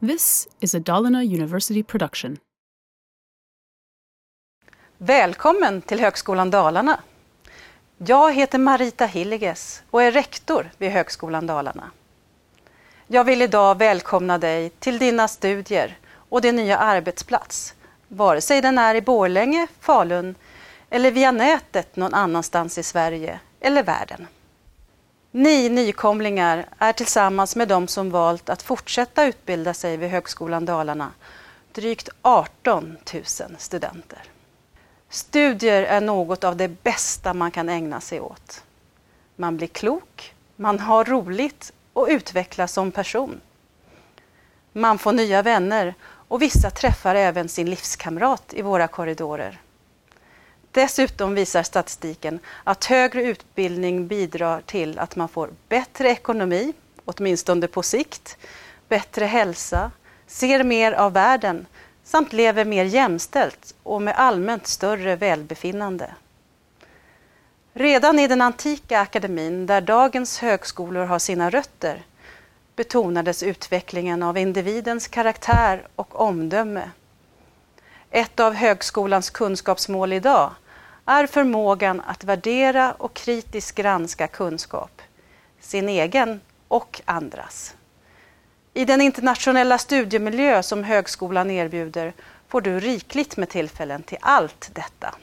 This is a Dalarna University production. Välkommen till Högskolan Dalarna. Jag heter Marita Hilliges och är rektor vid Högskolan Dalarna. Jag vill idag välkomna dig till dina studier och din nya arbetsplats, vare sig den är i Borlänge, Falun eller via nätet någon annanstans i Sverige eller världen. Ni nykomlingar är tillsammans med de som valt att fortsätta utbilda sig vid Högskolan Dalarna drygt 18 000 studenter. Studier är något av det bästa man kan ägna sig åt. Man blir klok, man har roligt och utvecklas som person. Man får nya vänner och vissa träffar även sin livskamrat i våra korridorer. Dessutom visar statistiken att högre utbildning bidrar till att man får bättre ekonomi, åtminstone på sikt, bättre hälsa, ser mer av världen samt lever mer jämställt och med allmänt större välbefinnande. Redan i den antika akademin, där dagens högskolor har sina rötter, betonades utvecklingen av individens karaktär och omdöme. Ett av högskolans kunskapsmål idag är förmågan att värdera och kritiskt granska kunskap, sin egen och andras. I den internationella studiemiljö som högskolan erbjuder får du rikligt med tillfällen till allt detta.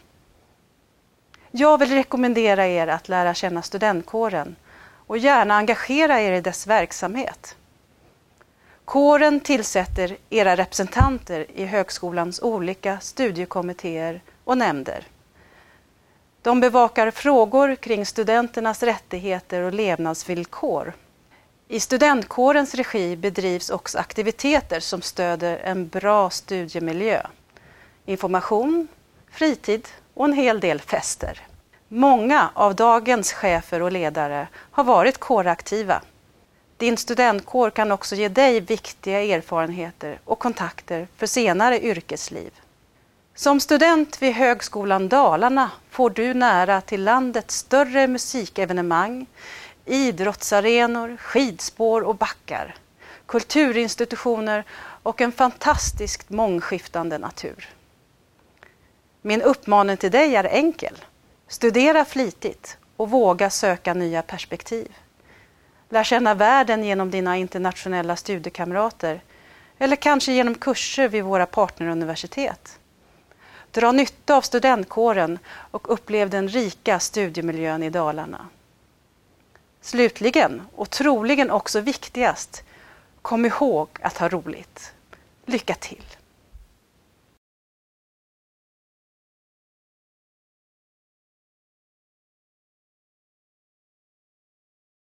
Jag vill rekommendera er att lära känna studentkåren och gärna engagera er i dess verksamhet. Kåren tillsätter era representanter i högskolans olika studiekommittéer och nämnder. De bevakar frågor kring studenternas rättigheter och levnadsvillkor. I studentkårens regi bedrivs också aktiviteter som stöder en bra studiemiljö. Information, fritid och en hel del fester. Många av dagens chefer och ledare har varit kåraktiva. Din studentkår kan också ge dig viktiga erfarenheter och kontakter för senare yrkesliv. Som student vid Högskolan Dalarna får du nära till landets större musikevenemang, idrottsarenor, skidspår och backar, kulturinstitutioner och en fantastiskt mångskiftande natur. Min uppmaning till dig är enkel. Studera flitigt och våga söka nya perspektiv. Lär känna världen genom dina internationella studiekamrater eller kanske genom kurser vid våra partneruniversitet. Dra nytta av studentkåren och upplev den rika studiemiljön i Dalarna. Slutligen, och troligen också viktigast, kom ihåg att ha roligt. Lycka till!